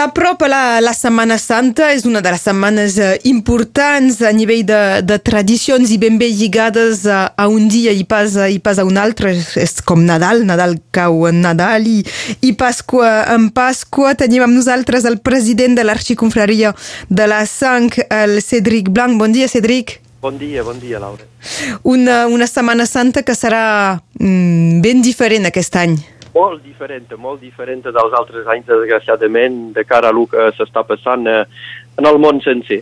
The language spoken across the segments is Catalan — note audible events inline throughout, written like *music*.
S'apropa la, la Setmana Santa, és una de les setmanes eh, importants a nivell de, de tradicions i ben bé lligades a, a un dia i pas, i pas a un altre. És com Nadal, Nadal cau en Nadal i, i Pasqua en Pasqua. Tenim amb nosaltres el president de l'Arxiconfraria de la Sang, el Cédric Blanc. Bon dia, Cédric. Bon dia, bon dia, Laura. Una, una Setmana Santa que serà mm, ben diferent aquest any. Molt diferent, molt diferent dels altres anys, desgraciadament, de cara a el que s'està passant eh, en el món sencer.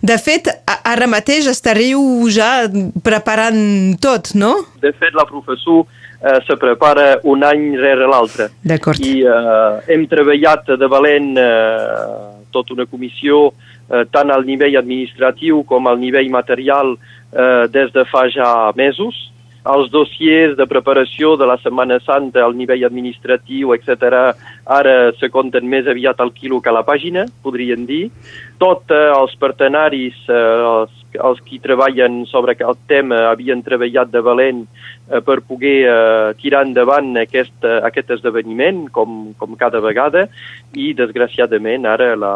De fet, ara mateix estareu ja preparant tot, no? De fet, la professor eh, se prepara un any rere l'altre. D'acord. I eh, hem treballat de valent eh, tota una comissió eh, tant al nivell administratiu com al nivell material eh, des de fa ja mesos. Els dossiers de preparació de la Setmana Santa al nivell administratiu, etc., ara se compten més aviat al quilo que a la pàgina, podrien dir. Tots eh, els partenaris, eh, els, els qui treballen sobre el tema, havien treballat de valent eh, per poder eh, tirar endavant aquest, eh, aquest esdeveniment, com, com cada vegada, i desgraciadament ara la,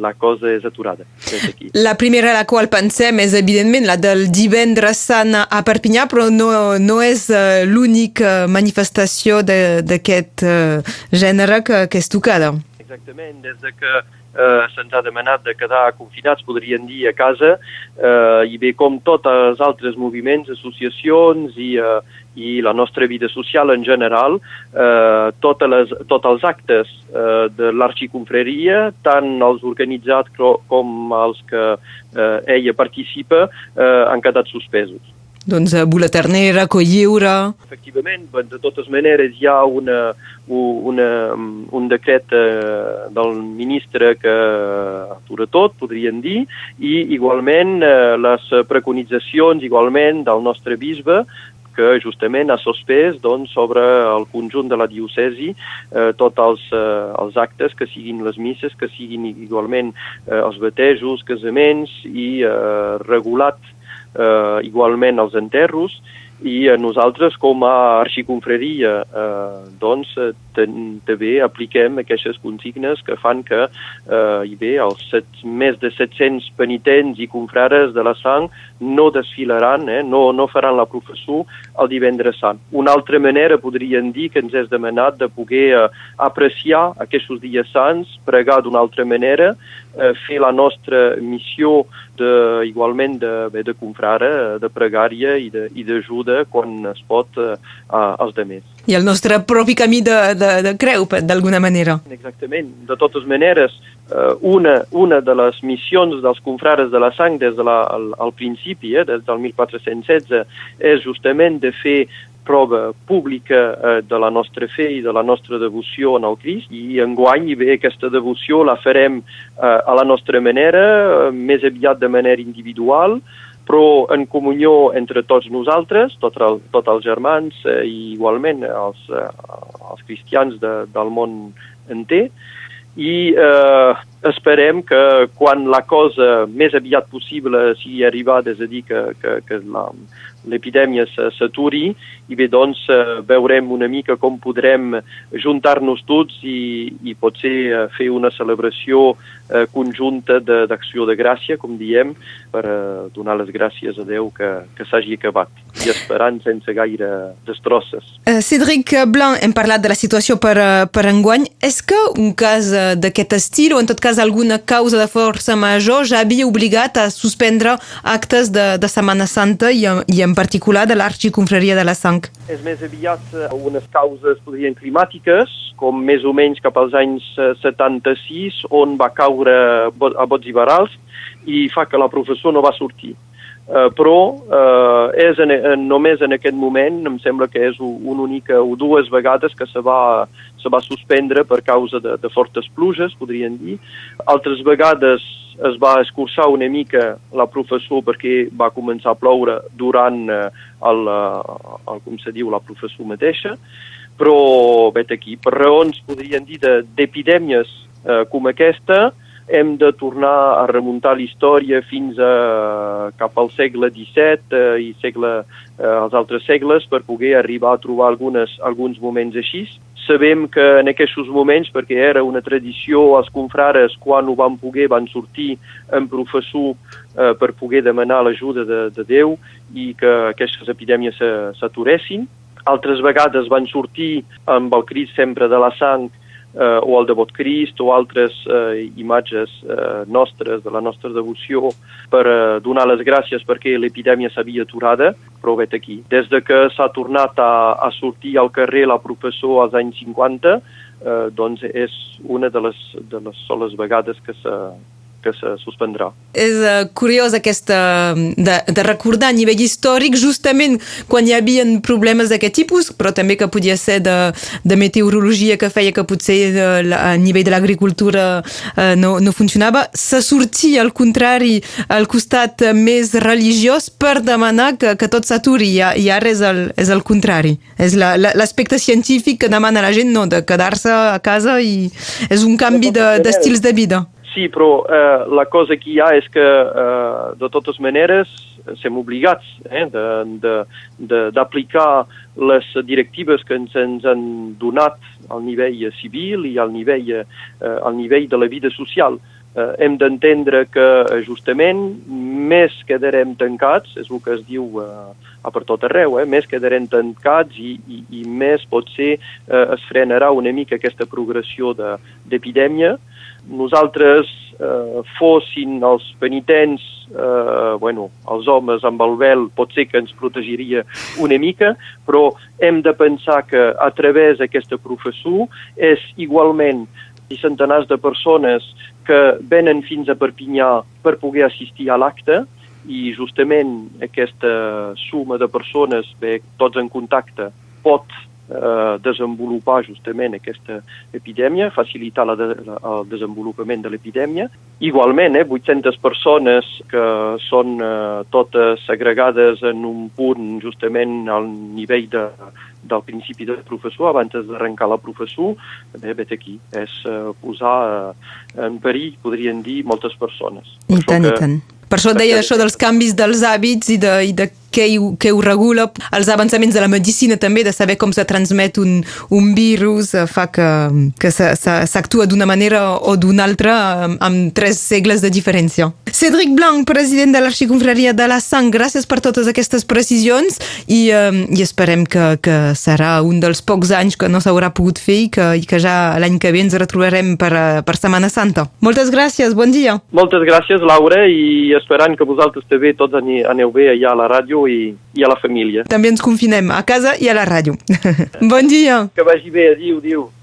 la cosa és aturada. Aquí. La primera a la qual pensem és evidentment la del divendres sant a Perpinyà, però no, no és uh, l'única manifestació d'aquest uh, gènere que, que és tocada. Exactament, des de que eh, se'ns ha demanat de quedar confinats, podrien dir, a casa, eh, i bé com tots els altres moviments, associacions i, eh, i la nostra vida social en general, eh, totes les, tots els actes eh, de l'arxiconfreria, tant els organitzats com els que eh, ella participa, eh, han quedat suspesos. Doncs a Bulaternera, Colliure... Efectivament, de totes maneres hi ha una, una, un decret eh, del ministre que atura tot, podríem dir, i igualment eh, les preconitzacions igualment del nostre bisbe que justament ha sospès doncs, sobre el conjunt de la diocesi eh, tots els, eh, els actes, que siguin les misses, que siguin igualment eh, els batejos, casaments i eh, regulat eh, igualment els enterros i eh, nosaltres com a arxiconfreria eh, doncs eh, també apliquem aquestes consignes que fan que eh, hi bé, els set, més de 700 penitents i confrares de la sang no desfilaran, eh, no, no faran la professor el divendres sant. Una altra manera podrien dir que ens és demanat de poder eh, apreciar aquests dies sants, pregar d'una altra manera, eh, fer la nostra missió de, igualment de, bé, de confrare, de pregària i d'ajuda quan es pot eh, als demés. I el nostre propi camí de, de, de creu, d'alguna manera. Exactament. De totes maneres, eh, una, una de les missions dels confrares de la sang des de la, al, al principi, eh, des del 1416, és justament de fer prova pública eh, de la nostra fe i de la nostra devoció en el Crist i enguany i bé aquesta devoció la farem eh, a la nostra manera, eh, més aviat de manera individual, però en comunió entre tots nosaltres, tots el, tot els germans eh, i igualment els, eh, els cristians de, del món enter, i eh, esperem que quan la cosa més aviat possible sigui arribada, és a dir, que, que, que l'epidèmia s'aturi, i bé, doncs, eh, veurem una mica com podrem juntar-nos tots i, i potser eh, fer una celebració eh, conjunta d'acció de, de gràcia, com diem, per eh, donar les gràcies a Déu que, que s'hagi acabat i esperant sense gaire destrosses. Uh, Cédric Blanc, hem parlat de la situació per, per enguany. És que un cas d'aquest estil, o en tot cas alguna causa de força major, ja havia obligat a suspendre actes de, de Setmana Santa i, i en particular de l'Arxiconfraria de la Sang? És més aviat unes causes, podrien, climàtiques, com més o menys cap als anys 76, on va caure a bots i barals i fa que la professor no va sortir. Uh, però uh, és en, en, només en aquest moment, em sembla que és una única o dues vegades que se va, se va suspendre per causa de, de fortes pluges, podrien dir. Altres vegades es va escurçar una mica la professor perquè va començar a ploure durant uh, el, el, com se diu, la professor mateixa, però vet aquí, per raons, podrien dir, d'epidèmies uh, com aquesta, hem de tornar a remuntar la història fins a, cap al segle XVII eh, i segle, eh, els altres segles per poder arribar a trobar algunes, alguns moments així. sabem que en aquests moments, perquè era una tradició, els confrares, quan ho van poder, van sortir en professor eh, per poder demanar l'ajuda de, de Déu i que aquestes epidèmies s'aturessin. Altres vegades van sortir amb el crit sempre de la sang eh, o el devot Crist o altres eh, imatges eh, nostres, de la nostra devoció, per eh, donar les gràcies perquè l'epidèmia s'havia aturada, però vet aquí. Des de que s'ha tornat a, a sortir al carrer la professor als anys 50, eh, doncs és una de les, de les soles vegades que s'ha que se suspendrà. És uh, curiós aquesta de, de recordar a nivell històric justament quan hi havia problemes d'aquest tipus, però també que podia ser de, de meteorologia que feia que potser de, eh, la, a nivell de l'agricultura uh, no, no funcionava, se sortia al contrari al costat més religiós per demanar que, que tot s'aturi i, i ara és el, és el contrari. És l'aspecte científic que demana la gent no, de quedar-se a casa i és un canvi d'estils de, de vida. Sí, però eh, la cosa que hi ha és que, eh, de totes maneres, som obligats eh, d'aplicar les directives que ens, ens han donat al nivell civil i al nivell, eh, al nivell de la vida social. Eh, hem d'entendre que, justament, més quedarem tancats, és el que es diu eh, a per tot arreu, eh, més quedarem tancats i, i, i més potser eh, es frenarà una mica aquesta progressió d'epidèmia, de, nosaltres eh, fossin els penitents, eh, bueno, els homes amb el vel pot ser que ens protegiria una mica, però hem de pensar que a través d'aquesta professor és igualment i centenars de persones que venen fins a Perpinyà per poder assistir a l'acte i justament aquesta suma de persones, bé, tots en contacte, pot eh, desenvolupar justament aquesta epidèmia, facilitar la de, la, el desenvolupament de l'epidèmia. Igualment, eh, 800 persones que són eh, totes segregades en un punt justament al nivell de, del principi de professor, abans d'arrencar la professor, bé, vet aquí, és eh, posar eh, en perill, podrien dir, moltes persones. I tant, que, i tant. Per això deia això dels canvis dels hàbits i de, i de què, què ho regula, els avançaments de la medicina també, de saber com se transmet un, un virus, eh, fa que, que s'actua d'una manera o d'una altra amb, amb tres segles de diferència. Cédric Blanc, president de l'Arxiconfraria de la Sang, gràcies per totes aquestes precisions i, um, i esperem que, que serà un dels pocs anys que no s'haurà pogut fer i que, i que ja l'any que ve ens retrobarem per, per Setmana Santa. Moltes gràcies, bon dia. Moltes gràcies, Laura, i esperant que vosaltres també tots aneu bé allà a la ràdio i, i a la família. També ens confinem a casa i a la ràdio. *laughs* bon dia. Que vagi bé, adiu, adiu.